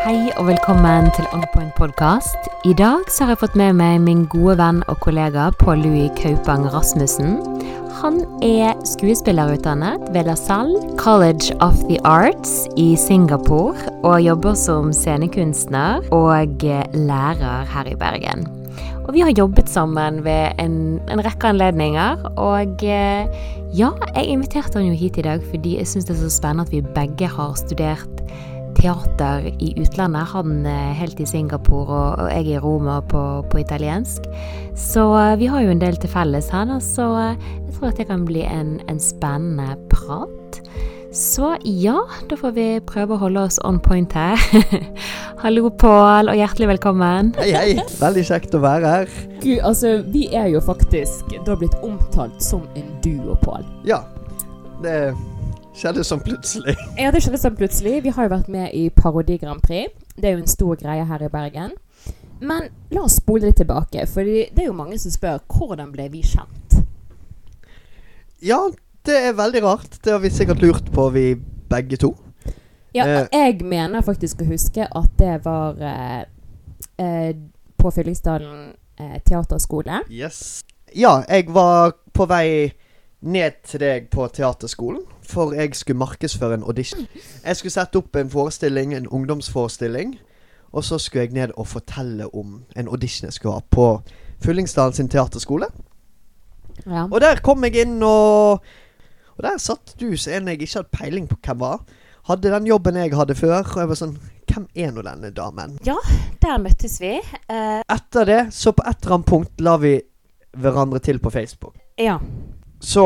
Hei og velkommen til On Point podcast. I dag så har jeg fått med meg min gode venn og kollega Pål Louis Kaupang Rasmussen. Han er skuespillerutdannet ved La Salle College of the Arts i Singapore og jobber som scenekunstner og lærer her i Bergen. Og vi har jobbet sammen ved en, en rekke anledninger. Og eh, ja, jeg inviterte han jo hit i dag fordi jeg syns det er så spennende at vi begge har studert teater i utlandet. Han er helt i Singapore, og, og jeg i Roma på, på italiensk. Så eh, vi har jo en del til felles her, da, så eh, jeg tror at det kan bli en, en spennende prat. Så ja, da får vi prøve å holde oss on point her. Hallo, Pål, og hjertelig velkommen. Hei, hei. Veldig kjekt å være her. Gud, altså, vi er jo faktisk da blitt omtalt som en duo, Pål. Ja. Det skjedde sånn plutselig. Ja, det skjedde sånn plutselig. Vi har jo vært med i Parodi Grand Prix. Det er jo en stor greie her i Bergen. Men la oss spole litt tilbake, for det er jo mange som spør hvordan ble vi kjent? Ja, det er veldig rart. Det har vi sikkert lurt på, vi begge to. Ja, Eh. jeg mener faktisk å huske at det var eh, eh, på Fyllingsdalen eh, teaterskole. Yes. Ja, jeg var på vei ned til deg på teaterskolen, for jeg skulle markedsføre en audition. Jeg skulle sette opp en forestilling, en ungdomsforestilling, og så skulle jeg ned og fortelle om en audition jeg skulle ha på Fyllingsdalen sin teaterskole. Ja. Og der kom jeg inn, og, og der satt du så en jeg ikke hadde peiling på hvem var. Hadde den jobben jeg hadde før, og jeg var sånn Hvem er nå denne damen? Ja, Der møttes vi. Uh... Etter det, så på et eller annet punkt la vi hverandre til på Facebook. ja. Så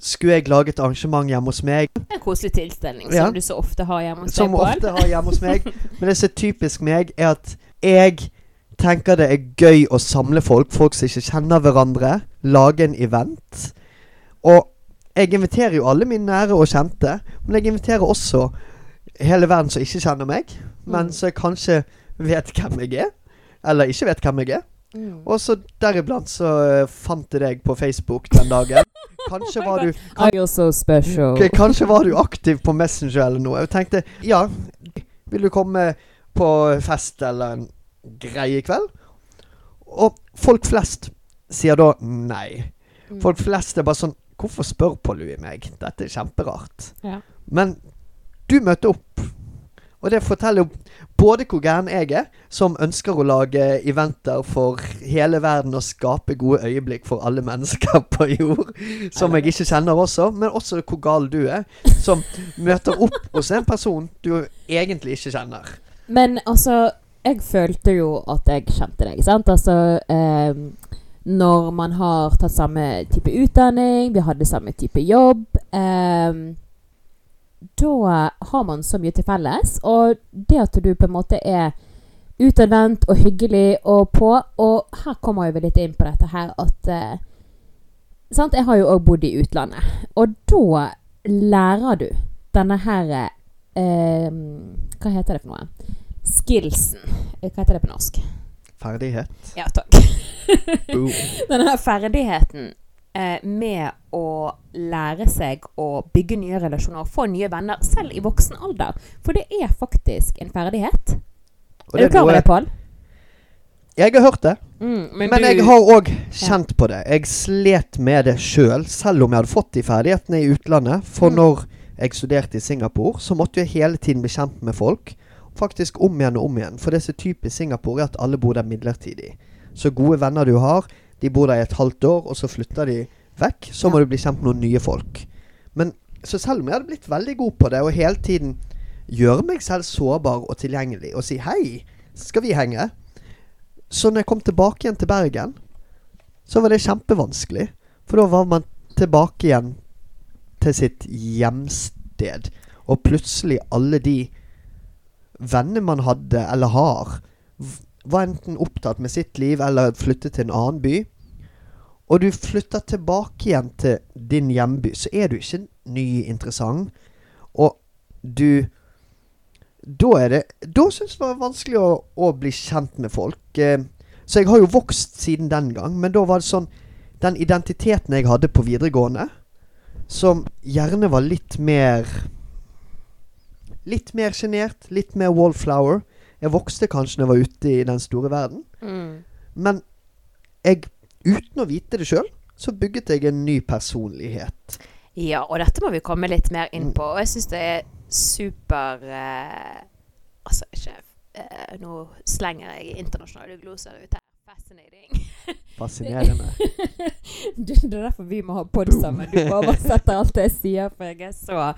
skulle jeg lage et arrangement hjemme hos meg, En koselig tilstelning, Ja. som du så ofte har hjemme hos som deg, Som ofte har hjemme hos meg. Men det som er typisk meg, er at jeg tenker det er gøy å samle folk, folk som ikke kjenner hverandre, lage en event. Og jeg inviterer jo alle mine nære og kjente, men jeg inviterer også hele verden som ikke kjenner meg, men Mm. som kanskje vet hvem jeg er, eller ikke vet hvem jeg er. Mm. Og så deriblant så eh, fant jeg deg på Facebook den dagen. Kanskje var du kan, feel so Kanskje var du aktiv på Messenger eller noe. Jeg tenkte ja, vil du komme på fest eller en greie kveld? Og folk flest sier da nei. Mm. Folk flest er bare sånn Hvorfor spør Louis meg? Dette er kjemperart. Ja. Men du møtte opp. Og det forteller jo både hvor gæren jeg er, som ønsker å lage eventer for hele verden og skape gode øyeblikk for alle mennesker på jord, som jeg ikke kjenner også, men også hvor gal du er, som møter opp hos en person du egentlig ikke kjenner. Men altså, jeg følte jo at jeg kjente deg, sant? Altså, eh, når man har tatt samme type utdanning, vi hadde samme type jobb, ehm, da har man så mye til felles. Og det at du på en måte er utadvendt og hyggelig og på, og her kommer vi litt inn på dette her at eh, Sant, jeg har jo òg bodd i utlandet, og da lærer du denne her eh, Hva heter det for noe? Skillsen. Eh, Hva heter det på norsk? Ferdighet. Ja, takk. Denne her ferdigheten eh, med å lære seg å bygge nye relasjoner og få nye venner, selv i voksen alder. For det er faktisk en ferdighet. Er du klar over det, Pål? Jeg har hørt det. Mm, Men, jeg har òg kjent på det. Jeg slet med det sjøl, selv, selv om jeg hadde fått de ferdighetene i utlandet. For Mm. når jeg studerte i Singapore, så måtte jeg hele tiden bli kjent med folk. Faktisk om igjen og om igjen. For det som er typisk Singapore, er at alle bor der midlertidig. Så gode venner du har, de bor der i et halvt år, og så flytter de vekk. Så må det bli med noen nye folk. Men så selv om jeg hadde blitt veldig god på det, og hele tiden gjøre meg selv sårbar og tilgjengelig, og si 'hei, skal vi henge'? Så når jeg kom tilbake igjen til Bergen, så var det kjempevanskelig. For da var man tilbake igjen til sitt hjemsted. Og plutselig alle de venner man hadde, eller har, var enten opptatt med sitt liv eller flyttet til en annen by. Og du flytter tilbake igjen til din hjemby, så er du ikke ny, interessant. Og du Da er det Da syns jeg det var vanskelig å, å bli kjent med folk. Eh, så jeg har jo vokst siden den gang, men da var det sånn Den identiteten jeg hadde på videregående, som gjerne var litt mer Litt mer sjenert, litt mer wallflower. Jeg vokste kanskje når jeg var ute i den store verden. Mm. Men jeg, uten å vite det sjøl, så bygget jeg en ny personlighet. Ja, og dette må vi komme litt mer inn Mm. på. Og jeg syns det er super eh, Altså, ikke eh, Nå slenger jeg internasjonale gloser ut her. Fascinating. Fascinerende. det er derfor vi må ha pod sammen. Du oversetter alt jeg sier, for jeg er så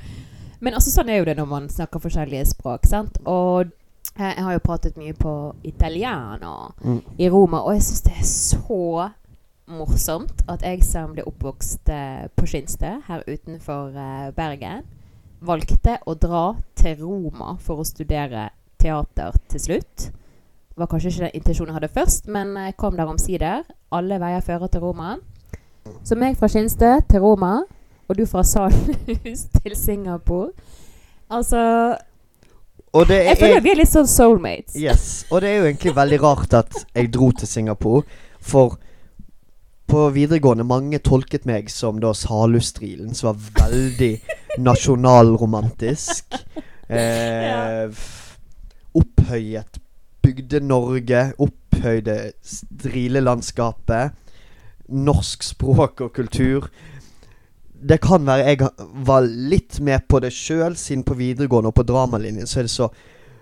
Men altså, sånn er jo det når man snakker forskjellige språk. sant? Og jeg har jo pratet mye på italiano Mm. i Roma, og jeg syns det er så morsomt at jeg som ble oppvokst eh, på Skinstø her utenfor eh, Bergen, valgte å dra til Roma for å studere teater til slutt. Det var kanskje ikke den intensjonen jeg hadde først, men jeg kom der omsider. Alle veier fører til Roma. Så meg fra Skinstø til Roma, og du fra Salhus til Singapore. Altså Det Jeg føler vi er litt sånn soulmates. Yes. Og det er jo egentlig veldig rart at jeg dro til Singapore, for på videregående mange tolket meg som da Salhus-strilen, som var veldig nasjonalromantisk. Eh, opphøyet Bygde-Norge. Opphøyde strilelandskapet. Norsk språk og kultur. Det kan være jeg var litt med på det sjøl, siden på videregående og på dramalinjen så er det så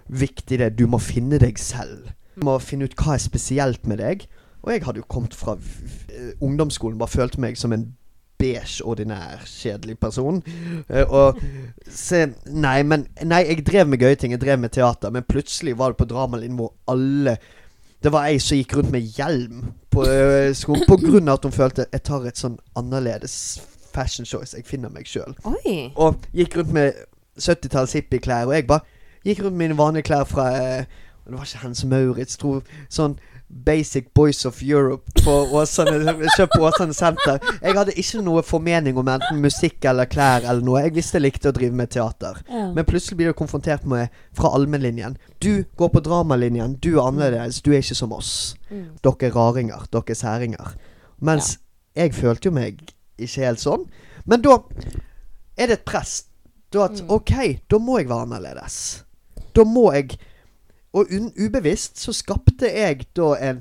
viktig det. Du må finne deg selv. Du må finne ut hva er spesielt med deg. Og jeg hadde jo kommet fra eh, ungdomsskolen, bare følte meg som en beige, ordinær, kjedelig person. Eh, og se Nei, men Nei, jeg drev med gøye ting. Jeg drev med teater. Men plutselig var det på dramalinjen hvor alle Det var ei som gikk rundt med hjelm på øh, skolen på grunn av at hun følte Jeg tar et sånn annerledes fashion choice. Jeg finner meg sjøl. Og gikk rundt med 70-talls hippieklær. Og jeg bare gikk rundt med mine vanlige klær fra eh, Det var ikke Hans Maurits, tro. Sånn Basic Boys of Europe på Åsane Kjøpt på Åsane Senter. Jeg hadde ikke noe formening om enten musikk eller klær eller noe. Jeg visste jeg likte å drive med teater. Ja. Men plutselig blir du konfrontert med fra allmennlinjen. Du går på dramalinjen. Du er annerledes. Du er ikke som oss. Mm. Dere er raringer. Dere er særinger. Mens jeg følte jo meg ikke helt sånn. Men da er det et press. Da at Mm. OK, da må jeg være annerledes. Da må jeg Og ubevisst så skapte jeg da en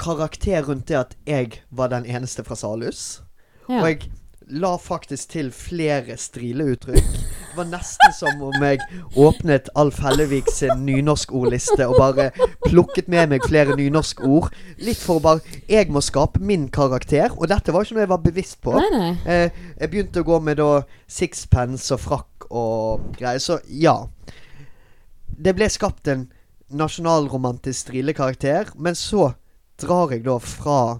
karakter rundt det at jeg var den eneste fra Salhus. Ja. Og jeg la faktisk til flere strileuttrykk. Det var nesten som om jeg åpnet Alf Hellevik sin nynorskordliste og bare plukket med meg flere nynorskord. Litt for å bare Jeg må skape min karakter, og dette var ikke noe jeg var bevisst på. Nei, nei. Eh, jeg begynte å gå med da sixpence og frakk og greier, så ja. Det ble skapt en nasjonalromantisk strilekarakter, men så drar jeg da fra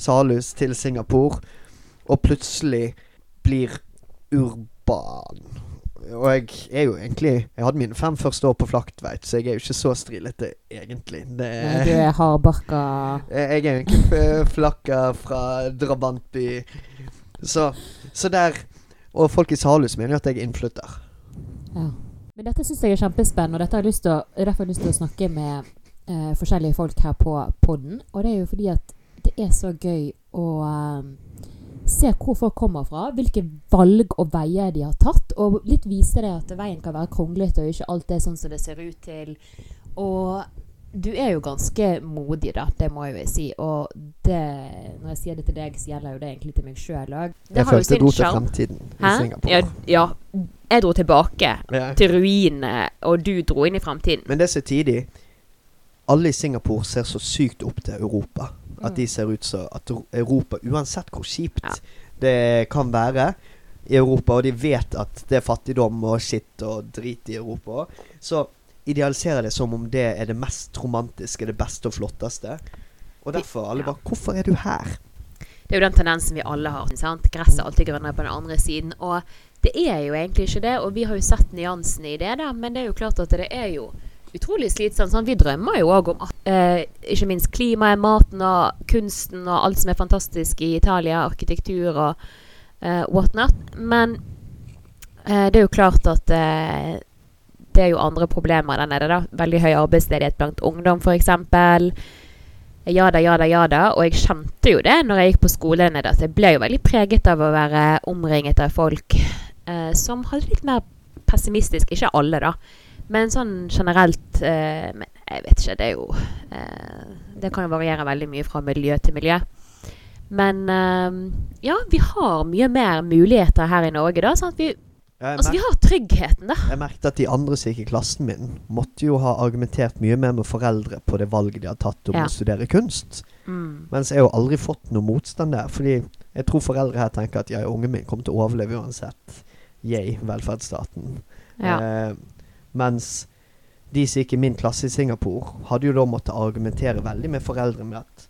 Salhus til Singapore, og plutselig blir urban. Og jeg er jo egentlig Jeg hadde mine fem første år på Flaktveit, så jeg er jo ikke så strilete, egentlig. Det Nei, Du er hardbarka jeg er egentlig flakka fra drabantby. Så, så der Og folk i Salhus mener jo at jeg er innflytter. Ja. Men dette syns jeg er kjempespennende, og dette har jeg lyst til å, derfor har jeg lyst til å snakke med eh, forskjellige folk her på podden. Og det er jo fordi at det er så gøy å eh, se hvor folk kommer fra, hvilke valg og veier de har tatt, og litt vise det at veien kan være kronglete og ikke alt er sånn som det ser ut til. Og du er jo ganske modig, da. Det må jeg jo si. Og det, når jeg sier det til deg, så gjelder jo det egentlig til meg sjøl òg. Jeg følte jeg dro til fremtiden i Singapore. Ja, ja. Jeg dro tilbake Ja. til ruinene, og du dro inn i fremtiden. Men det er så tidlig Alle i Singapore ser så sykt opp til Europa. At de ser ut som at Europa, uansett hvor kjipt Ja. det kan være i Europa, og de vet at det er fattigdom og skitt og drit i Europa, så idealiserer det som om det er det mest romantiske, det beste og flotteste. Og derfor alle bare Hvorfor er du her? Det er jo den tendensen vi alle har. sant? Gresset er alltid grønnere på den andre siden. Og det er jo egentlig ikke det, og vi har jo sett nyansene i det, da. Men det er jo klart at det er jo utrolig slitsomt. Sånn, Vi drømmer jo òg om eh, ikke minst klimaet, maten og kunsten og alt som er fantastisk i Italia. Arkitektur og eh, whatnot. Men eh, det er jo klart at eh, det er jo andre problemer der nede. da. Veldig høy arbeidsledighet blant ungdom, f.eks. Ja da, ja da, ja da. Og jeg kjente jo det når jeg gikk på skole der nede, at jeg ble jo veldig preget av å være omringet av folk eh, som hadde litt mer pessimistisk. Ikke alle, da. Men sånn generelt eh, men Jeg vet ikke, det er jo eh, Det kan jo variere veldig mye fra miljø til miljø. Men eh, ja, vi har mye mer muligheter her i Norge, da. Sånn at vi, Jeg, altså, vi har tryggheten, da. jeg merket at de andre som gikk i klassen min, måtte jo ha argumentert mye mer med foreldre på det valget de har tatt om Ja. å studere kunst. Mm. Mens jeg har jo aldri fått noe motstand der. Fordi jeg tror foreldre her tenker at ja, ungen min kommer til å overleve uansett. Yay, velferdsstaten. Ja. Eh, mens de som gikk i min klasse i Singapore, hadde jo da måttet argumentere veldig med foreldre med at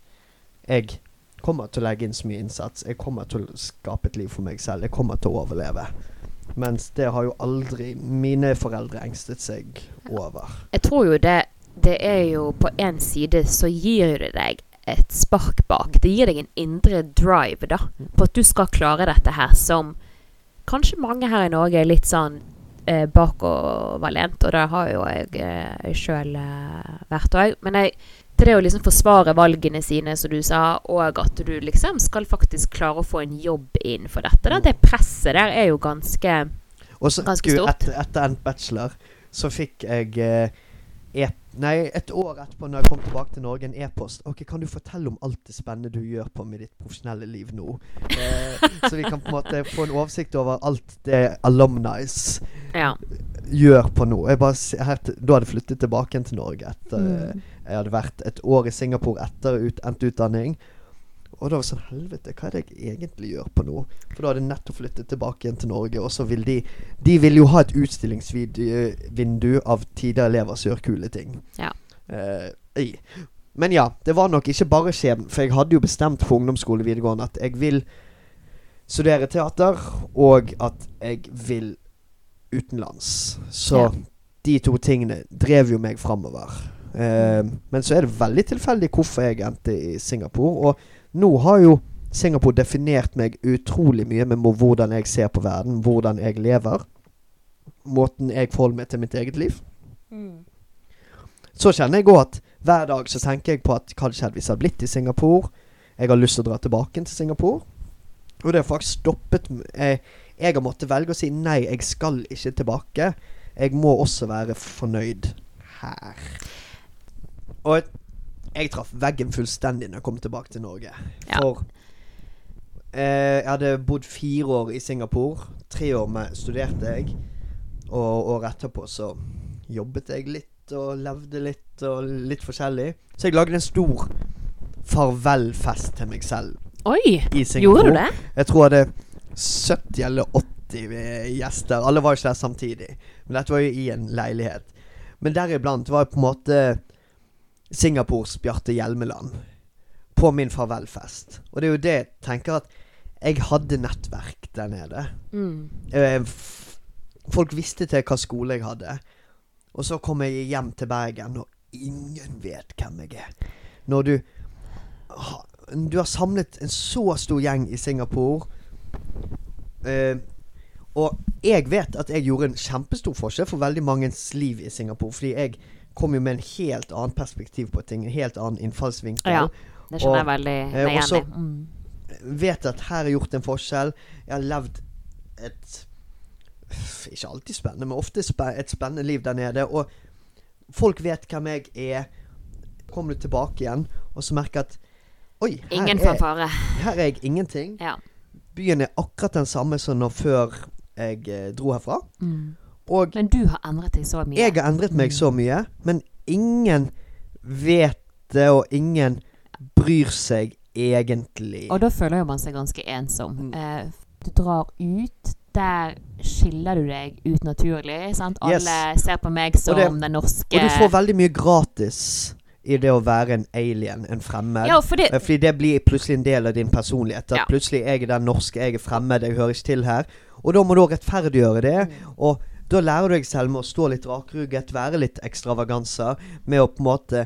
jeg kommer til å legge inn så mye innsats. Jeg kommer til å skape et liv for meg selv. Jeg kommer til å overleve. Mens det har jo aldri mine foreldre engstet seg over. Jeg tror jo det Det er jo på én side så gir det deg et spark bak. Det gir deg en indre drive, da. På at du skal klare dette her som kanskje mange her i Norge er litt sånn eh, bakoverlent. Og det har jo jeg eh, sjøl eh, vært òg. Men jeg, til det å liksom forsvare valgene sine, som du sa, og at du liksom skal faktisk klare å få en jobb innenfor dette, da. Det presset der er jo ganske Og så, Ganske Gud, stort. Etter, etter endt bachelor så fikk jeg eh, e Nei, et år etterpå, når jeg kom tilbake til Norge, en e-post. Ok, Kan du fortelle om alt det spennende du gjør på med ditt profesjonelle liv nå? Eh, så vi kan på en måte få en oversikt over alt det alumnis Ja. gjør på nå. Jeg bare, her, da hadde jeg flyttet tilbake til Norge etter eh, Mm. Jeg hadde vært et år i Singapore etter ut, endt utdanning. Og da var det sånn Helvete, hva er det jeg egentlig gjør på nå? For da hadde jeg nettopp flyttet tilbake igjen til Norge, og så vil de De vil jo ha et utstillingsvindu av tidligere elever som gjør kule ting. Ja. Eh. Men ja, det var nok ikke bare skjebnen. For jeg hadde jo bestemt på ungdomsskole videregående at jeg vil studere teater, og at jeg vil utenlands. Så Ja. de to tingene drev jo meg framover. Eh, men så er det veldig tilfeldig hvorfor jeg endte i Singapore. Og nå har jo Singapore definert meg utrolig mye med hvordan jeg ser på verden, hvordan jeg lever. Måten jeg forholder meg til mitt eget liv. Så kjenner jeg òg at hver dag så tenker jeg på at hva hadde skjedd hvis jeg hadde blitt i Singapore. Jeg har lyst til å dra tilbake til Singapore. Og det har faktisk stoppet eh, Jeg har måttet velge å si nei, jeg skal ikke tilbake. Jeg må også være fornøyd her. Og jeg- traff veggen fullstendig når jeg kom tilbake til Norge. For eh, jeg hadde bodd fire år i Singapore. Tre år med studerte jeg. Og året etterpå så jobbet jeg litt og levde litt og litt forskjellig. Så jeg lagde en stor farvelfest til meg selv Oi! i Singapore. Gjorde du det? Jeg tror jeg hadde 70 eller 80 gjester. Alle var ikke der samtidig. Men dette var jo i en leilighet. Men deriblant var jeg på en måte Singapores Bjarte Hjelmeland på min farvelfest. Og det er jo det jeg tenker at jeg hadde nettverk der nede. Mm. Eh, folk visste til hva skole jeg hadde. Og så kom jeg hjem til Bergen, og ingen vet hvem jeg er. Når du Du har samlet en så stor gjeng i Singapore. Eh, og jeg vet at jeg gjorde en kjempestor forskjell for veldig mangens liv i Singapore. Fordi jeg kom jo med en helt annen perspektiv på ting. En helt annen innfallsvinkel. Ja. Det skjønner jeg veldig eh, meg igjen også- i. Mm. vet at her har gjort en forskjell. Jeg har levd et Ikke alltid spennende, men ofte et spennende liv der nede. Og folk vet hvem jeg er. Kommer du tilbake igjen, og så merker at Oi, her, Ingen er, her er jeg ingenting. Ja. Byen er akkurat den samme som før jeg eh, dro herfra. Mm. Og Men du har endret deg så mye. jeg har endret meg så mye, men ingen vet det, og ingen bryr seg egentlig. Og da føler jo man seg ganske ensom. Mm. Eh, du drar ut. Der skiller du deg ut naturlig. Sant? Alle Yes. ser på meg som det- den norske Og du får veldig mye gratis i det å være en alien, en fremmed. Ja, fordi, Eh, Fordi det blir plutselig en del av din personlighet. At Ja. plutselig jeg er den norske, jeg er fremmed, jeg hører ikke til her. Og da må du rettferdiggjøre det. Mm. Og da lærer du deg selv med å stå litt rakrugget, være litt ekstravaganser. Med å på en måte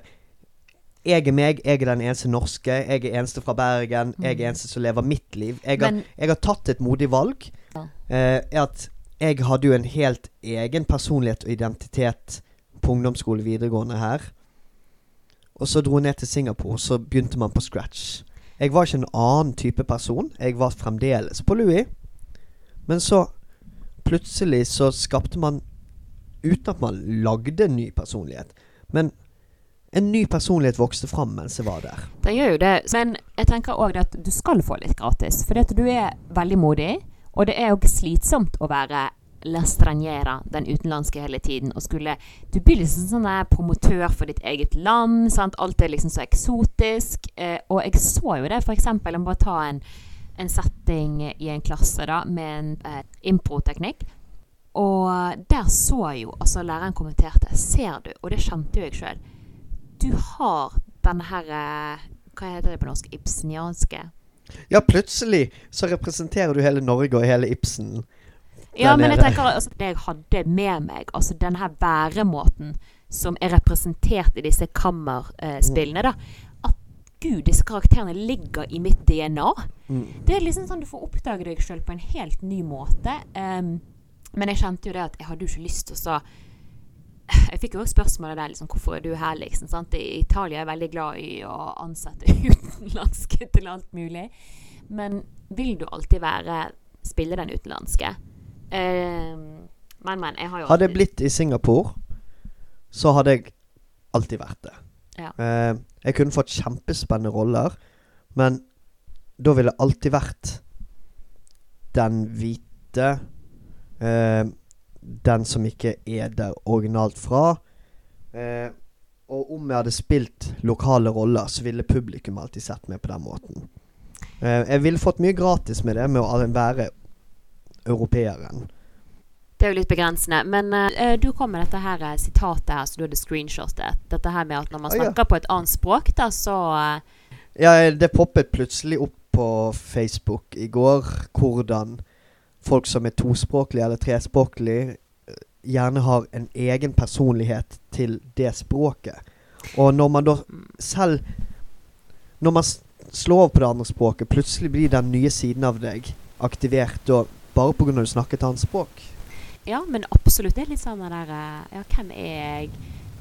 Jeg er meg, jeg er den eneste norske, jeg er eneste fra Bergen, jeg er eneste som lever mitt liv. Jeg har, Mm. Men- jeg har tatt et modig valg. Ja. Eh, at jeg hadde jo en helt egen personlighet og identitet på ungdomsskole videregående her. Og så dro jeg ned til Singapore, så begynte man på scratch. Jeg var ikke en annen type person. Jeg var fremdeles på Louis. Men så plutselig så skapte man Uten at man lagde en ny personlighet. Men en ny personlighet vokste fram mens jeg var der. Den gjør jo det. Men jeg tenker òg at du skal få litt gratis. For du er veldig modig, og det er jo slitsomt å være la den utenlandske hele tiden. Og skulle Du blir liksom sånn promotør for ditt eget land. Sant? Alt er liksom så eksotisk. Eh, og jeg så jo det, f.eks. Må bare ta en, en setting i en klasse da, med en eh, improteknikk. Og der så jo altså læreren kommenterte Ser du, og det kjente jo jeg sjøl, du har denne her eh, Hva heter det på norsk? Ibsenianske? Ja, plutselig så representerer du hele Norge og hele Ibsen. Ja, men jeg tenker altså, det jeg hadde med meg, altså denne her væremåten som er representert i disse kammerspillene, da. Gud, disse karakterene ligger i mitt DNA. Mm. Det er liksom sånn du får oppdage deg sjøl på en helt ny måte. Um, men jeg kjente jo det at jeg hadde jo ikke lyst til å så Jeg fikk jo også spørsmålet der liksom, hvorfor er du her, liksom. Sant? I Italia er jeg veldig glad i å ansette utenlandske til alt mulig. Men vil du alltid være spille den utenlandske? Uh, men, men. Jeg har jo Hadde jeg blitt i Singapore, så hadde jeg alltid vært det. Uh, jeg kunne fått kjempespennende roller, men da ville jeg alltid vært den hvite Eh, den som ikke er der originalt fra. Eh, og om jeg hadde spilt lokale roller, så ville publikum alltid sett meg på den måten. Eh, jeg ville fått mye gratis med det, med å være europeeren. Det er jo litt begrensende. Men uh, du kom med dette her uh, sitatet her så du hadde screenshotet. Dette her med at når man snakker ah, ja. på et annet språk, da, så uh, Ja, det poppet plutselig opp på Facebook i går hvordan folk som er tospråklige eller trespråklige, gjerne har en egen personlighet til det språket. Og når man da selv Når man slår over på det andre språket, plutselig blir den nye siden av deg aktivert da, bare pga. at du snakker et annet språk. Ja, men absolutt. Det er litt sånn den der eh, Ja, hvem er jeg?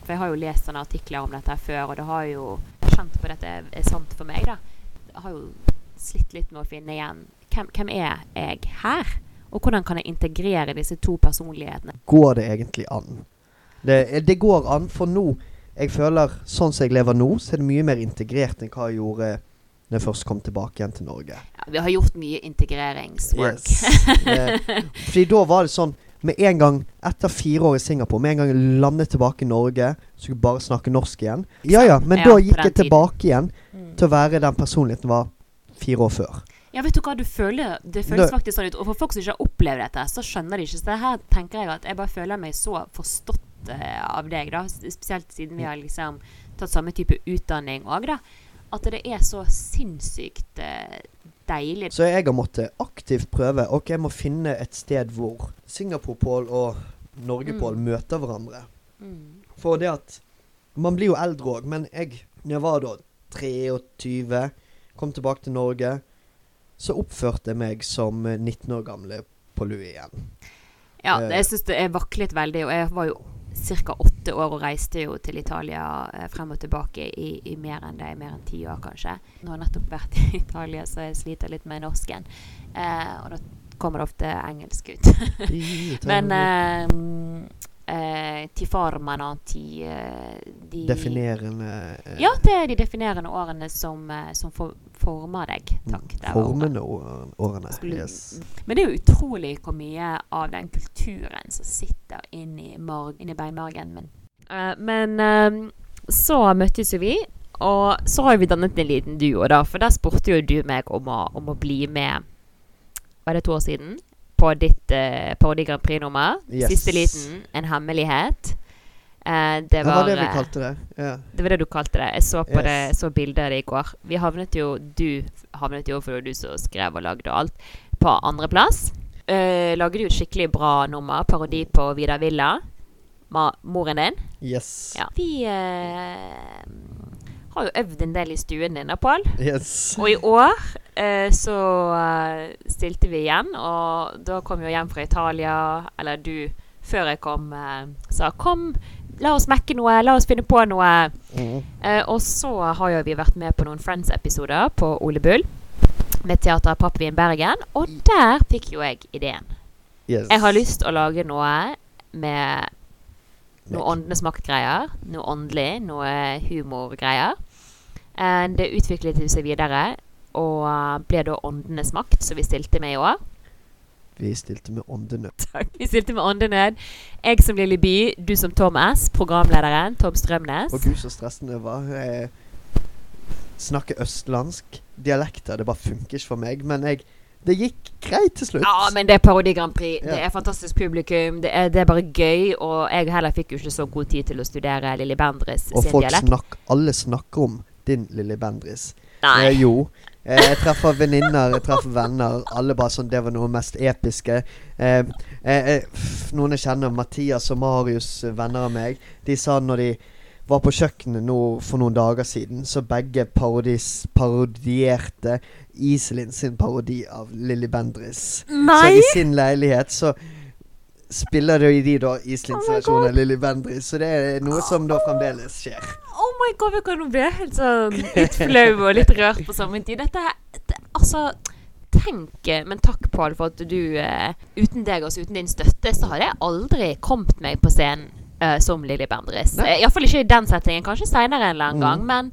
For jeg har jo lest sånne artikler om dette før, og det har jo kjent på dette er sant for meg, da. Jeg har jo slitt litt med å finne igjen hvem, hvem er jeg her? Og hvordan kan jeg integrere disse to personlighetene? Går det egentlig an? Det, det går an, for nå Jeg føler sånn som jeg lever nå, så er det mye mer integrert enn hva jeg gjorde når jeg først kom tilbake igjen til Norge. Ja, vi har gjort mye integreringswork. Yes. eh, fordi da var det sånn med en gang etter fire år i Singapore, med en gang jeg landet tilbake i Norge, så skulle jeg bare snakke norsk igjen. Ja ja, men ja, da gikk jeg tilbake igjen mm. til å være den personligheten var fire år før. Ja, vet du hva, du føler, det føles faktisk sånn ut. Og for folk som ikke har opplevd dette, så skjønner de ikke. Så det her tenker jeg at jeg bare føler meg så forstått uh, av deg, da. Spesielt siden vi har liksom tatt samme type utdanning òg, da. At det er så sinnssykt uh, deilig. Så jeg har måttet aktivt prøve. Ok, jeg må finne et sted hvor Singapore-Pål og Norge-Pål mm. møter hverandre. Mm. For det at Man blir jo eldre òg, men jeg, når jeg var da 23, kom tilbake til Norge så oppførte jeg meg som 19 eh, år gamle på Louis igjen. Ja, uh, jeg syns det vaklet veldig. Og jeg var jo ca. åtte år og reiste jo til Italia eh, frem og tilbake i, i, mer enn det, mer enn ti år kanskje. Nå har jeg nettopp vært i Italia, så jeg sliter litt med norsken. Eh, og da kommer det ofte engelsk ut. Men eh, til ti formano, ti eh, de Definerende eh, Ja, er de definerende årene som, eh, som for, former deg. Takk. Formende årene. Skulle, yes. Men det er jo utrolig hvor mye av den kulturen som sitter inni, marg, inni beinmargen min. Uh, men uh, så møttes jo vi, og så har vi dannet en liten duo, da. For der spurte jo du meg om å, om å bli med Var det to år siden? På ditt uh, Parodi Grand Prix-nummer. Yes. Siste liten. En hemmelighet. Uh, det, var, det var det vi kalte det. Yeah. Det var det du kalte det. Jeg så på yes. det, så bildet av det i går. Vi havnet jo Du havnet jo, for det var du som skrev og lagde og alt, på andreplass. Uh, lagde jo et skikkelig bra nummer. Parodi på Vidar Villa. Ma moren din. Yes. Ja. Vi uh, har jo øvd en del i stuen din, Pål. Yes. Og i år eh, så uh, stilte vi igjen, og da kom jo hjem fra Italia, eller du, før jeg kom, eh, sa 'kom, la oss mekke noe, la oss finne på noe'. Mm. Eh, og så har jo vi vært med på noen Friends-episoder på Ole Bull med Teater Pappvin Bergen, og der fikk jo jeg ideen. Yes. Jeg har lyst å lage noe med noe åndenes makt-greier. Noe åndelig, noe humorgreier. Eh, Det utviklet seg videre, og eh, ble da Åndenes makt, som vi stilte med i år. Vi stilte med åndenød. Takk. Vi stilte med Åndenød. Jeg som Lille By, du som Tom S, programlederen. Tom Strømnes. Og gud, så stressende det var. Jeg snakker østlandsk. Dialekter, det bare funker ikke for meg. Men jeg, det gikk greit til slutt. Ja, men det er Parodi Grand Prix. Det er fantastisk publikum. Det er, det er bare gøy. Og jeg heller fikk jo ikke så god tid til å studere Lilly Bendriss og sin folk dialekt. snakk, alle snakker om din Lilly Bendriss. Nei. Eh, jo. Eh, jeg treffer venninner, jeg treffer venner. Alle bare sånn Det var noe mest episke. Eh, eh, eh, noen jeg kjenner, Mathias og Marius, eh, venner av meg, de sa når de var på kjøkkenet nå for noen dager siden, så begge parodis, parodierte Iselin sin parodi av Lilly Bendris. Så i sin leilighet så spiller de, de da Iselins Oh versjon av Lilly Bendris. Så det er noe som da fremdeles skjer. Oh my god, vi kan jo bli helt sånn litt flau og litt rørt på samme tid. Dette er det, Altså, tenk eh, Men takk, Pål, for at du uh, Uten deg, altså uten din støtte, så hadde jeg aldri kommet meg på scenen eh, som Lilly Bendriss. Uh, Iallfall ikke i den settingen. Kanskje seinere en eller annen Mm. gang. Men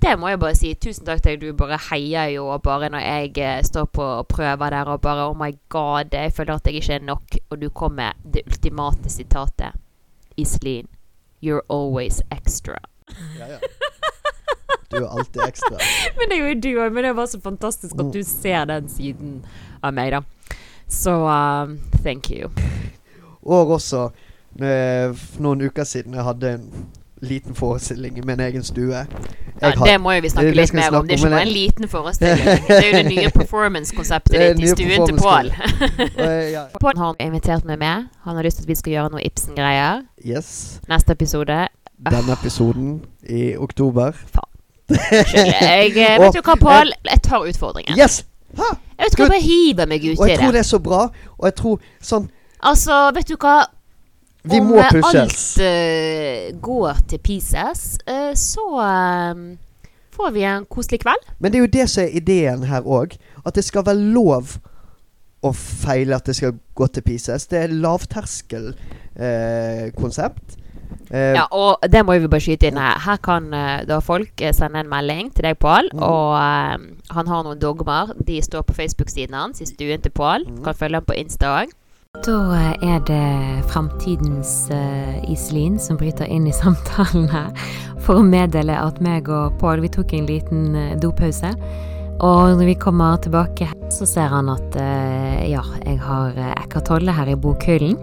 det må jeg bare si. Tusen takk til deg. Du bare heier jo bare når jeg eh, står på prøver der og bare Oh my god, jeg føler at jeg ikke er nok. Og du kom med det ultimate sitatet. Iselin, you're always extra. Ja, ja. Du er alltid ekstra. Men det er jo du òg. Men det er bare så fantastisk at du ser den siden av meg, da. Så uh, thank you. Og også eh, for noen uker siden jeg hadde en liten forestilling i min egen stue. Ja, det må jo vi snakke litt mer om. Det er ikke bare en liten forestilling. Det er jo det nye performance-konseptet Det er ditt i stuen til Pål. eh. Pål har invitert meg med. Han har lyst til at vi skal gjøre noe Ibsen-greier. Yes. Neste episode. Denne episoden i oktober. Faen. Jeg eh, Vet du hva, Pål? Jeg tar utfordringen. Yes! Ha! Jeg vet ikke hva, jeg hiver meg ut Og jeg tror det. det er så bra. Og jeg tror sånn Altså, vet du hva? Vi Om må eh, Om alt uh, går til pieces, uh, så uh, får vi en koselig kveld. Men det er jo det som er ideen her òg. At det skal være lov å feile at det skal gå til pieces. Det er lavterskelkonsept. Uh. Eh, Ja, og det må vi bare skyte inn her. Her kan uh, da folk eh, sende en melding til deg, Pål. Mm. Og uh, han har noen dogmer. De står på Facebook-siden hans i stuen til Pål. Mm. Kan følge ham på Insta òg. Da er det framtidens uh, Iselin som bryter inn i samtalen her for å meddele at meg og Pål vi tok en liten uh, dopause. Og når vi kommer tilbake, så ser han at uh, ja, jeg har Eckhart Tolle her i bokhyllen.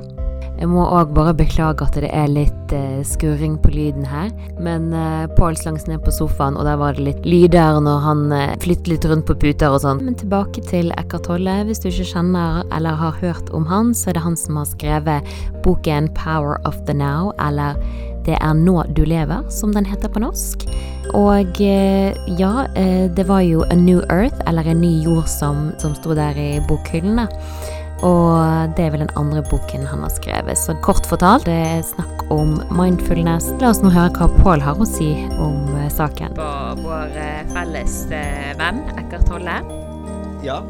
Jeg må òg bare beklage at det er litt eh, skurring på lyden her. Men uh, Pål slangs ned på sofaen, og der var det litt lyder når han uh, flyttet litt rundt på puter og sånn. Men tilbake til Eckhart Tolle. Hvis du ikke kjenner eller har hørt om han, så er det han som har skrevet boken 'Power of the Now', eller 'Det er nå du lever', som den heter på norsk. Og eh, ja, eh, det var jo 'A New Earth', eller 'En ny jord', som, som sto der i bokhyllene. Og det er vel den andre boken han har skrevet. Så kort fortalt, det er snakk om mindfulness. La oss nå høre hva Pål har å si om eh, saken. På vår eh, felles eh, venn Eckhart Tolle. ja.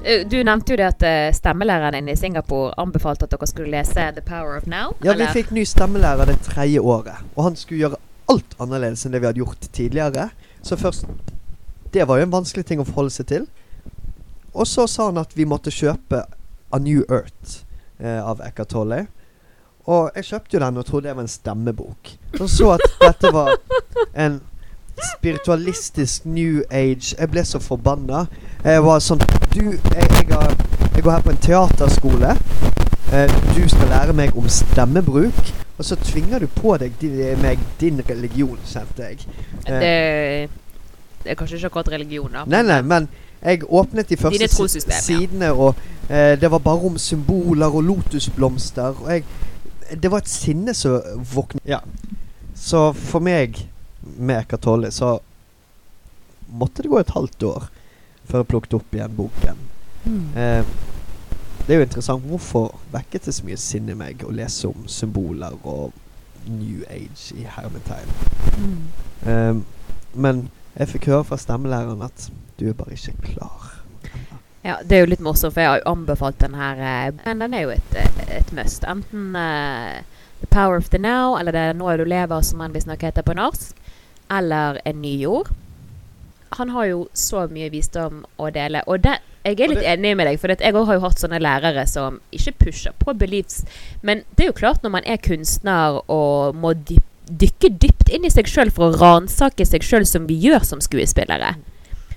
Du nevnte jo det at stemmelæreren din i Singapore anbefalte at dere skulle lese 'The Power of Now'. ja, vi fikk ny stemmelærer det tredje året. Og han skulle gjøre alt annerledes enn det vi hadde gjort tidligere. Så først Det var jo en vanskelig ting å forholde seg til. Og så sa han at vi måtte kjøpe A New Earth eh, av Eckhart Tolle. Og jeg kjøpte jo den og trodde det var en stemmebok. Og så at dette var en spiritualistisk new age. Jeg ble så forbanna. Jeg var sånn Du, jeg, jeg, har, jeg går her på en teaterskole. Eh, du skal lære meg om stemmebruk. Og så tvinger du på deg din, meg din religion, kjente jeg. Eh, det, det er kanskje ikke akkurat religion, da. Nei, nei, men jeg åpnet de første Dine si- ja. sidene, og eh, det var bare om symboler og lotusblomster. Og jeg Det var et sinne som våknet. Ja. Så for meg, med Eckhart Tolle, så måtte det gå et halvt år før jeg plukket opp igjen boken. Eh, det er jo interessant. Hvorfor vekket det så mye sinne i meg å lese om symboler og New Age i hermetegn? Eh, men jeg fikk høre fra stemmelæreren at du er bare ikke klar. Ja, det er jo litt morsomt, for jeg har jo anbefalt den her. eh, Men den er jo et, eh, et must. Enten uh, The Power of the Now, eller det er Nå er du lever, som den visstnok heter på norsk. Eller En ny jord. Han har jo så mye visdom å dele. Og det, jeg er litt enig med deg, for jeg òg har jo hatt sånne lærere som ikke pusher på beliefs. Men det er jo klart, når man er kunstner og må dykke dypt inn i seg sjøl for å ransake seg sjøl, som vi gjør som skuespillere,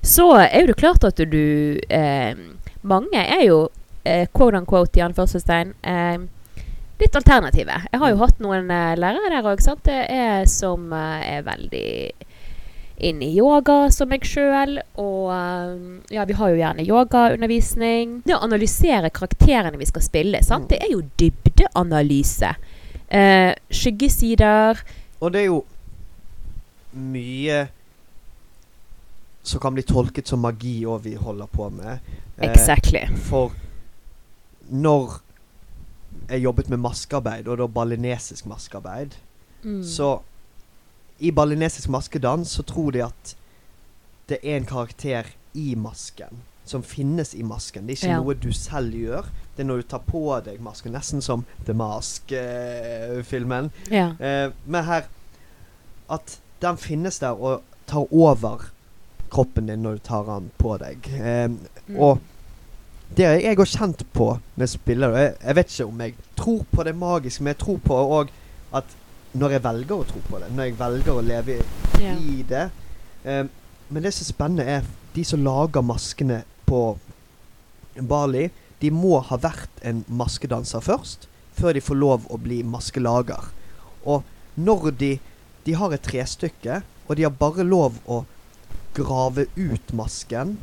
så er jo det klart at du eh, Mange er jo eh, quote unquote i anførselstegn eh, litt alternative. Jeg har jo hatt noen eh, lærere der òg, det er som eh, er veldig inn i yoga som meg sjøl. Og eh, ja, vi har jo gjerne yogaundervisning. Det å analysere karakterene vi skal spille, sant? det er jo dybdeanalyse. Eh, skyggesider. Og det er jo mye som kan bli tolket som magi òg vi holder på med. Eh, Exactly. For når jeg jobbet med maskearbeid, og da balinesisk maskearbeid, Mm. så i balinesisk maskedans så tror de at det er en karakter i masken. Som finnes i masken. Det er ikke Ja. noe du selv gjør. Det er når du tar på deg masken. Nesten som The Mask-filmen. Ja. Eh, men her At den finnes der og tar over kroppen din når du tar den på deg. Um, Mm. Og det jeg òg kjent på med spillere. Jeg, jeg vet ikke om jeg tror på det magiske, men jeg tror på òg at når jeg velger å tro på det, når jeg velger å leve i, yeah. i det um, Men det som er spennende, er de som lager maskene på Bali. De må ha vært en maskedanser først, før de får lov å bli maskelager. Og når de De har et trestykke, og de har bare lov å grave ut masken,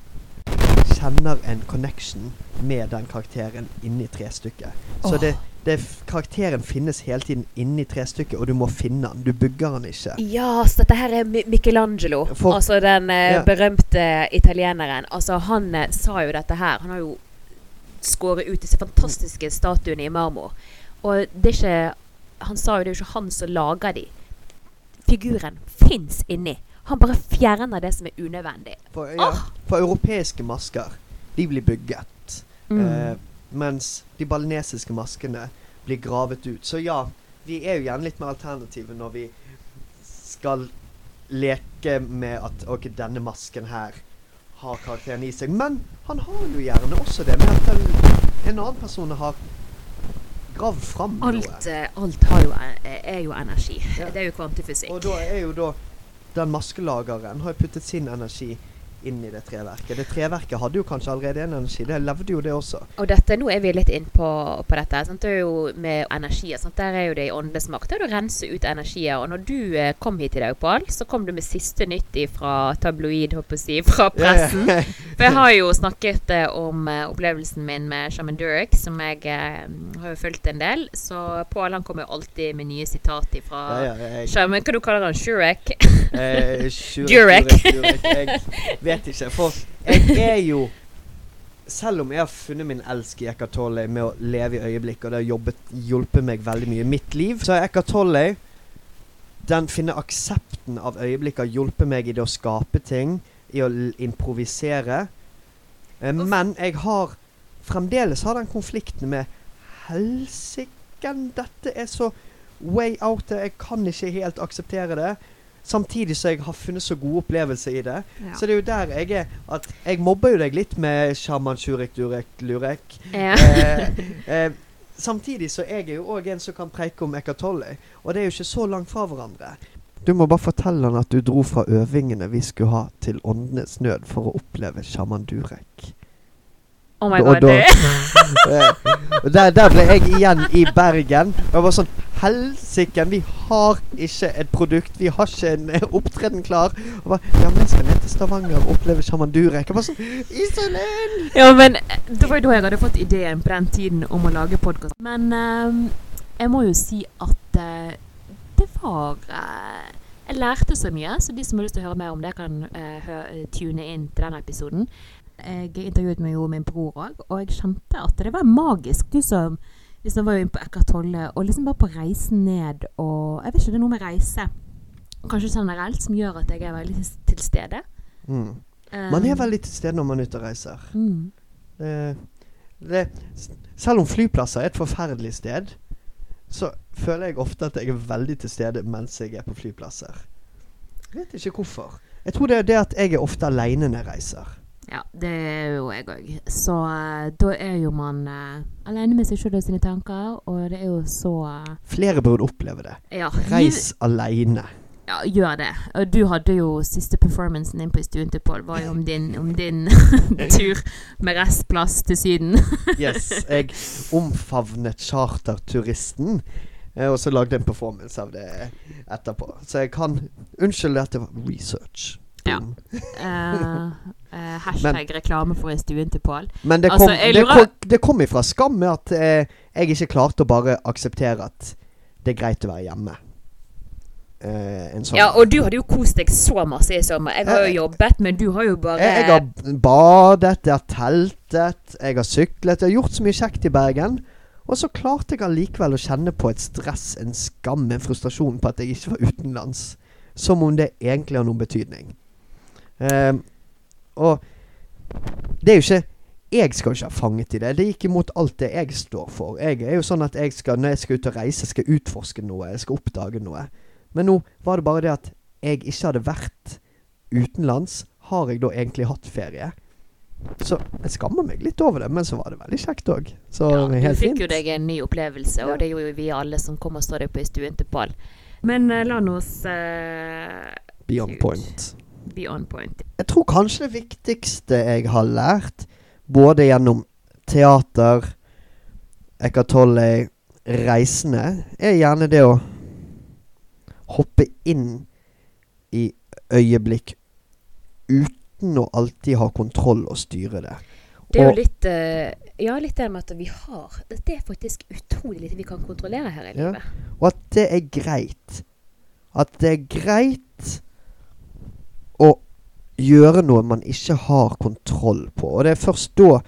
kjenner en connection med den karakteren inni trestykket. Så oh. det, det, karakteren finnes hele tiden inni trestykket, og du må finne den. Du bygger den ikke. Ja, så dette her er Michelangelo. For- altså den eh, Ja. berømte italieneren. Altså han eh, sa jo dette her. Han har jo skåret ut disse fantastiske statuene i marmor. Og det er ikke Han sa jo det er jo ikke han som lager de. Figuren fins inni. Han bare fjerner det som er unødvendig. For, ja, for europeiske masker, de blir bygget. Mm. Eh, mens de balinesiske maskene blir gravet ut. Så ja, vi er jo gjerne litt mer alternative når vi skal leke med at ok, denne masken her har karakteren i seg. Men han har jo gjerne også det med at den, en annen person har gravd fram alt, noe. alt har jo, eh, er jo energi. Ja. Det er jo kvantifysikk. Og da er jo da den maskelageren har puttet sin energi inn i det treverket. Det treverket hadde jo kanskje allerede en energi. Det levde jo det også. Og dette, nå er vi litt inn på, på dette. Sant? Det er jo med energier. Sant? Der er jo det i åndenes makt. Det er å rense ut energier. Og når du eh, kom hit i dag, Pål, så kom du med siste nytt fra tabloid, håper jeg å si, fra pressen. For jeg har jo snakket eh, om eh, opplevelsen min med Shaman Durek, som jeg eh, har jo fulgt en del. Så Pål han kommer jo alltid med nye sitat fra yeah, Shaman. Hva du kaller han? Shurek? eh, Shurek, Durek. Durek, Durek. Jeg vet ikke. For jeg er jo Selv om jeg har funnet min elsk i Eckhart Tolle med å leve i øyeblikket, og det har jobbet, hjulpet meg veldig mye i mitt liv, så er Eckhart Tolle Den finner aksepten av øyeblikket har hjulpet meg i det å skape ting, i å improvisere. Eh, men jeg har fremdeles har den konflikten med Helsiken, dette er så way out there. Jeg kan ikke helt akseptere det. Samtidig så jeg har funnet så gode opplevelser i det. Så det er jo der jeg er at Jeg mobber jo deg litt med sjaman Sjurek Durek Lurek. Ja. Eh, eh, samtidig så jeg er jo òg en som kan preike om Eckhart Tolle. Og det er jo ikke så langt fra hverandre. Du må bare fortelle han at du dro fra øvingene vi skulle ha til Åndenes nød for å oppleve sjaman Durek. Oh my Og god. da- det- Eh, der, der ble jeg igjen i Bergen. Og jeg var sånn Helsike, vi har ikke et produkt. Vi har ikke en eh, opptreden klar. Og bare, ja, men jeg skal ned til Stavanger og oppleve sjaman Durek. Jeg var sånn Iselin! Ja, men det var jo da jeg hadde fått ideen på den tiden om å lage podkast. Men eh, jeg må jo si at uh, det var uh, Jeg lærte så mye, så de som har lyst til å høre mer om det, kan uh, tune inn til den episoden. Jeg intervjuet meg jo min bror òg, og jeg kjente at det var magisk. Du som liksom var jo inne på Eckhart Tolle, og liksom bare på reisen ned og Jeg vet ikke, det er noe med reise, kanskje generelt, som gjør at jeg er veldig til stede. Mm. Eh, Man er veldig til stede når man er ute og reiser. mm. Det, det, selv om flyplasser er et forferdelig sted, så føler jeg ofte at jeg er veldig til stede mens jeg er på flyplasser. Jeg vet ikke hvorfor. Jeg tror det er det at jeg er ofte aleine når jeg reiser. Ja, det er jo jeg òg. Så eh, da er jo man uh, alene med seg sjøl og sine tanker, og det er jo så uh, Flere burde oppleve det. Ja, Reis aleine. Ja, gjør det. Og du hadde jo siste performancen din på Stuen til Pål var jo om din, om din tur med restplass til Syden. Yes. Jeg omfavnet charterturisten. Og så lagde jeg en performance av det etterpå. Så jeg kan Unnskyld at det var research. Ja. Boom. Eh, hashtag hashtag reklame for i Stuen til Pål. Men det Altså, kom, jeg det kom, det kom ifra skam med at eh, jeg ikke klarte å bare akseptere at det er greit å være hjemme. Eh, en sånn Ja, og du hadde jo kost deg så masse i sommer. Jeg har jo jobbet, men du har jo bare jeg, jeg har badet, jeg har teltet, jeg har syklet. Jeg har gjort så mye kjekt i Bergen. Og så klarte jeg allikevel å kjenne på et stress, en skam, en frustrasjon på at jeg ikke var utenlands. Som om det egentlig har noen betydning. Ehm, og det er jo ikke Jeg skal jo ikke ha fanget i det. Det gikk imot alt det jeg står for. Jeg er jo sånn at jeg skal, når jeg skal ut og reise, skal jeg utforske noe. Jeg skal oppdage noe. Men nå var det bare det at jeg ikke hadde vært utenlands. Har jeg da egentlig hatt ferie? Så jeg skammer meg litt over det, men så var det veldig kjekt òg. Så ja, det Du fikk fint. jo deg en ny opplevelse, og Ja. det gjorde jo vi alle som kom og så deg på Stuen til Pål. Men uh, la oss uh, Beyond Gud. point. Be on point. Jeg tror kanskje det viktigste jeg har lært, både gjennom teater, Eckhart Tolle, reisende, er gjerne det å hoppe inn i øyeblikk uten å alltid ha kontroll og styre det. Det er jo litt uh, Ja, litt det med at vi har Det er faktisk utrolig lite vi kan kontrollere her i Ja. livet. Og at det er greit. At det er greit gjøre noe man ikke har kontroll på. Og det er først da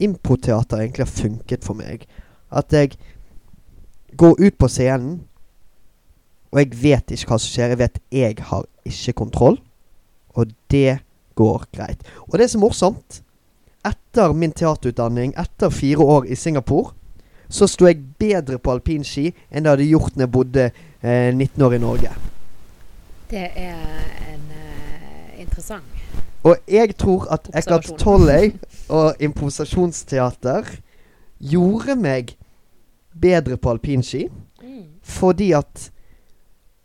improteater egentlig har funket for meg. At jeg går ut på scenen, og jeg vet ikke hva som skjer. Jeg vet jeg har ikke kontroll, og det går greit. Og det er så morsomt. Etter min teaterutdanning, etter fire år i Singapore, så sto jeg bedre på alpinski enn det hadde gjort når jeg bodde eh, 19 år i Norge. Det er en eh, interessant Og jeg tror at Eckhart Observasjon. Tolle og improvisasjonsteater gjorde meg bedre på alpinski. Fordi at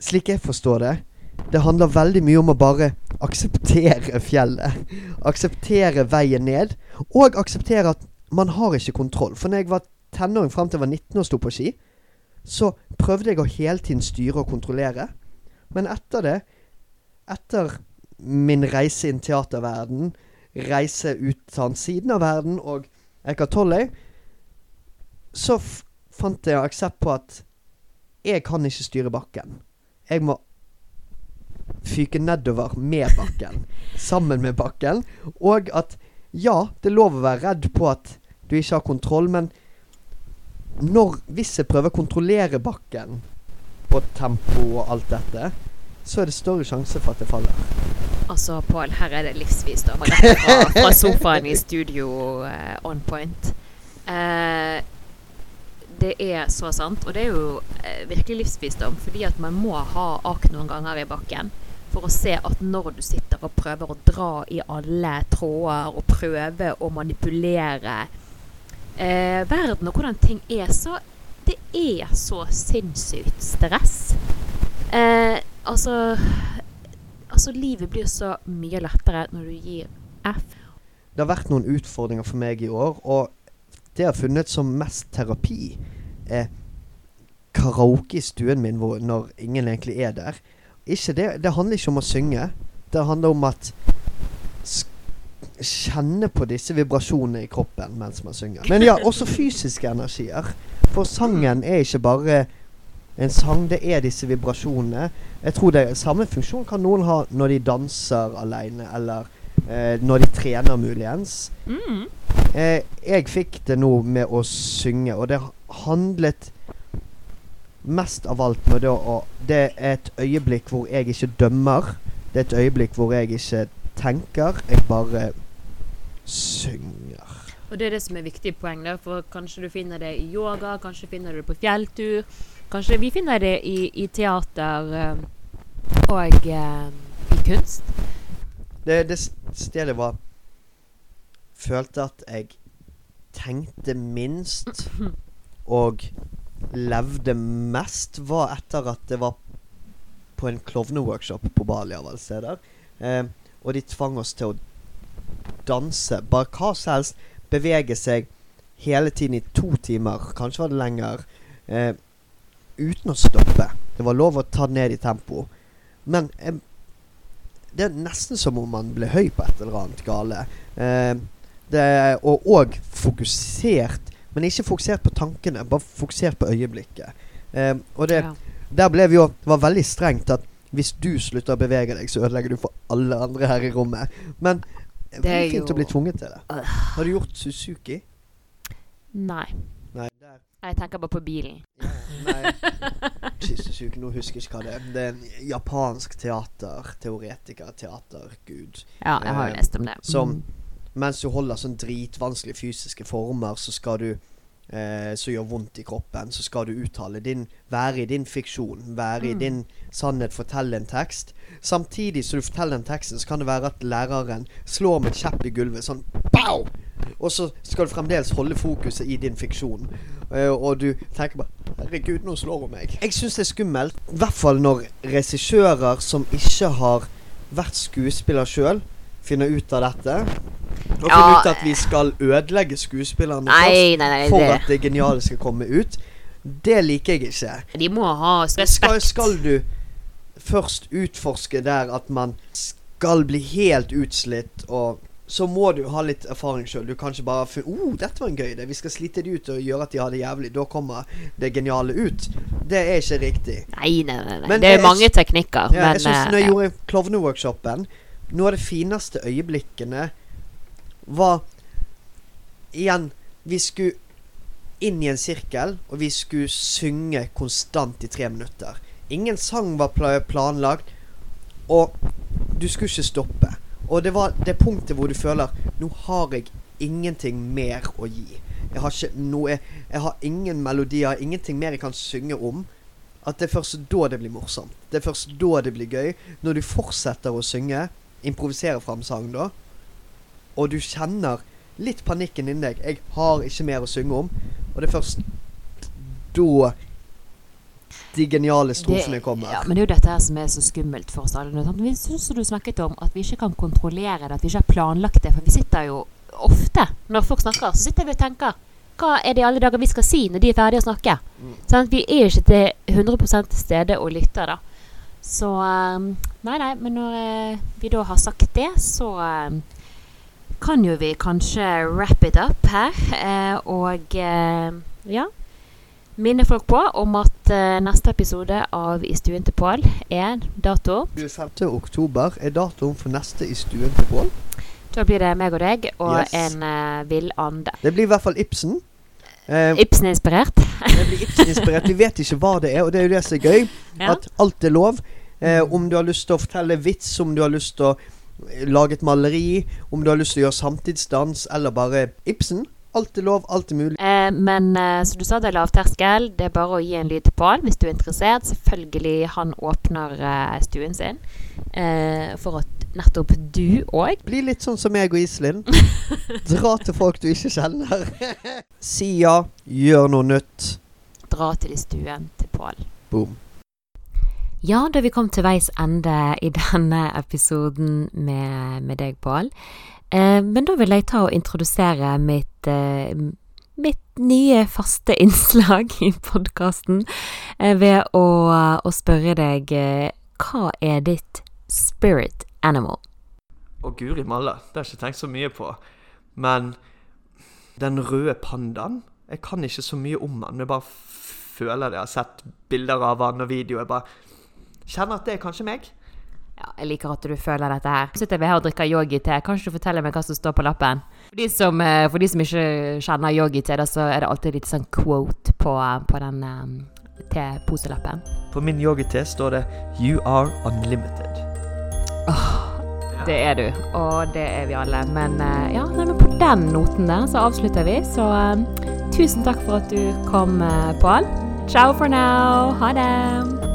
Slik jeg forstår det, det handler veldig mye om å bare akseptere fjellet. Akseptere veien ned. Og akseptere at man har ikke kontroll. For når jeg var tenåring fram til jeg var 19 og sto på ski, så prøvde jeg å hele tiden styre og kontrollere. Men etter det, etter min reise inn teaterverden, reise ut til den siden av verden og Eckhart Tolle, så fant jeg aksept på at jeg kan ikke styre bakken. Jeg må fyke nedover med bakken. sammen med bakken. Og at ja, det er lov å være redd på at du ikke har kontroll, men når, hvis jeg prøver å kontrollere bakken og tempo og alt dette, så er det større sjanse for at det faller. Altså, Pål, her er det livsvisdom rett fra, fra sofaen i studio uh, on point. Uh, det er så sant, og det er jo eh, virkelig livsvisdom, fordi at man må ha ak noen ganger i bakken for å se at når du sitter og prøver å dra i alle tråder og prøve å manipulere verden og hvordan ting er, så det er så sinnssykt stress. Eh, altså Altså, livet blir så mye lettere når du gir F. Det har vært noen utfordringer for meg i år, og det jeg har funnet som mest terapi, er karaoke i stuen min hvor, når ingen egentlig er der. Ikke det, det handler ikke om å synge. Det handler om at Kjenne på disse vibrasjonene i kroppen mens man synger. Men ja, også fysiske energier. For sangen er ikke bare en sang, det er disse vibrasjonene. Jeg tror det er Samme funksjon kan noen ha når de danser alene, eller eh, når de trener, muligens. Mm. Eh, jeg fikk det nå med å synge, og det handlet mest av alt med det å Det er et øyeblikk hvor jeg ikke dømmer. Det er et øyeblikk hvor jeg ikke tenker. Jeg bare synger. Og det er det som er viktig poeng, der, for kanskje du finner det i yoga, kanskje finner du det på fjelltur. Kanskje vi finner det i, i teater eh, og eh, i kunst. Det, det stedet var Følte at jeg tenkte minst og levde mest, var etter at det var på en klovneworkshop på Bali av alle steder. Eh, og de tvang oss til å danse. Bare hva som helst. Bevege seg hele tiden i to timer. Kanskje var det lenger. Eh, uten å stoppe. Det var lov å ta ned i tempo. Men eh, det er nesten som om man ble høy på et eller annet gale. Eh, det, og, og fokusert, men ikke fokusert på tankene, bare fokusert på øyeblikket. Eh, og det, Ja. der ble vi jo Det var veldig strengt at hvis du slutter å bevege deg, så ødelegger du for alle andre her i rommet. Men det er Det er fint jo- å bli tvunget til det. Har du gjort Suzuki? Nei. Nei, Jeg tenker bare på bilen. ja, Nei. Suzuki, nå husker jeg ikke hva det er. Det er en japansk teater. Teoretiker, teatergud. Ja, jeg har jo Eh, lest om det. som- Mm. Mens du holder sånn dritvanskelige fysiske former, så skal du eh, Som gjør vondt i kroppen, så skal du uttale din Være i din fiksjon. Være i Mm. din sannhet. Fortelle en tekst. Samtidig som du forteller den teksten, så kan det være at læreren slår med kjepp i gulvet. Sånn pow! Og så skal du fremdeles holde fokuset i din fiksjon. Eh, og du tenker bare Herregud, nå slår hun meg. Jeg syns det er skummelt. I hvert fall når regissører som ikke har vært skuespiller sjøl, finner ut av dette. Og Ja, finner ut at vi skal ødelegge skuespillerne Nei, nei, nei. for Det, at det geniale skal komme ut. Det liker jeg ikke. de må ha Skal, respekt. skal du først utforske der at man skal bli helt utslitt, og så må du ha litt erfaring sjøl. Du kan ikke bare finne oh, 'Dette var en gøy idé. Vi skal slite de ut og gjøre at de har det jævlig.' Da kommer det geniale ut. Det er ikke riktig. Nei, nei, nei. nei. Det er jeg- mange teknikker, Ja, men jeg synes eh, når jeg ja. gjorde klovneworkshopen Noe av det fineste øyeblikkene var Igjen, vi skulle inn i en sirkel, og vi skulle synge konstant i tre minutter. Ingen sang var planlagt, og du skulle ikke stoppe. Og det var det punktet hvor du føler Nå har jeg ingenting mer å gi. Jeg har ikke noe Jeg har ingen melodier, ingenting mer jeg kan synge om. At det er først da det blir morsomt. Det er først da det blir gøy. Når du fortsetter å synge, improvisere fram sang da, og du kjenner litt panikken inni deg 'Jeg har ikke mer å synge om', og det er først da de geniale strofene kommer. Ja, men det er jo dette her som er så skummelt for oss alle. Vi synes du snakket om, at vi ikke kan kontrollere det, at vi ikke har planlagt det. For vi sitter jo ofte, når folk snakker, så sitter vi og tenker hva er det i alle dager vi skal si når de er ferdige å snakke? Mm. Sånn, Vi er ikke til 100 til stede og lytter, da. Så um, Nei, nei, men når eh, vi da har sagt det, så um, kan jo vi kanskje wrap it up her. eh, og eh, ja minne folk på om at uh, neste episode av I stuen til Pål er dato. 25. oktober er datoen for neste I stuen til Pål. Da blir det meg og deg og Yes. en uh, vill ande. Det blir i hvert fall Ibsen. Uh, Ibsen-inspirert. det blir Ibsen-inspirert. Vi vet ikke hva det er, og det er jo det som er gøy. Ja. At alt er lov. Uh, om du har lyst til å fortelle vits, om du har lyst til å eh, lage et maleri, om du har lyst til å gjøre samtidsdans, eller bare Ibsen. Alt er lov, alt er mulig. Eh, men eh, som du sa, det er lavterskel. Det er bare å gi en lyd til han hvis du er interessert. Selvfølgelig, han åpner eh, stuen sin eh, for at nettopp du òg Bli litt sånn som meg og Iselin. Dra til folk du ikke kjenner. si ja, gjør noe nytt. dra til i stuen til Pål. Boom. Ja, da vi kom til veis ende i denne episoden med, med deg, Pål. Eh, men da vil jeg ta og introdusere mitt, eh, mitt nye faste innslag i podkasten eh, ved å, å spørre deg hva er ditt spirit animal? Å guri malla, det har jeg ikke tenkt så mye på. Men den røde pandaen Jeg kan ikke så mye om den, jeg bare føler det. Jeg har sett bilder av han og videoer. Jeg bare kjenner at det er kanskje meg. Ja, jeg liker at du føler dette her. Sitter vi her og drikker yogi-te. Kan ikke du fortelle meg hva som står på lappen? For de som, eh, for de som ikke kjenner yogi-te, så er det alltid litt sånn quote på, på den um, teposelappen. På min yogi-te står det 'You are unlimited'. Oh. Det er du, og det er vi alle. Men eh, ja, nei, men på den noten der så avslutter vi. Så uh, tusen takk for at du kom, uh, Pål. Ciao for now. Ha det.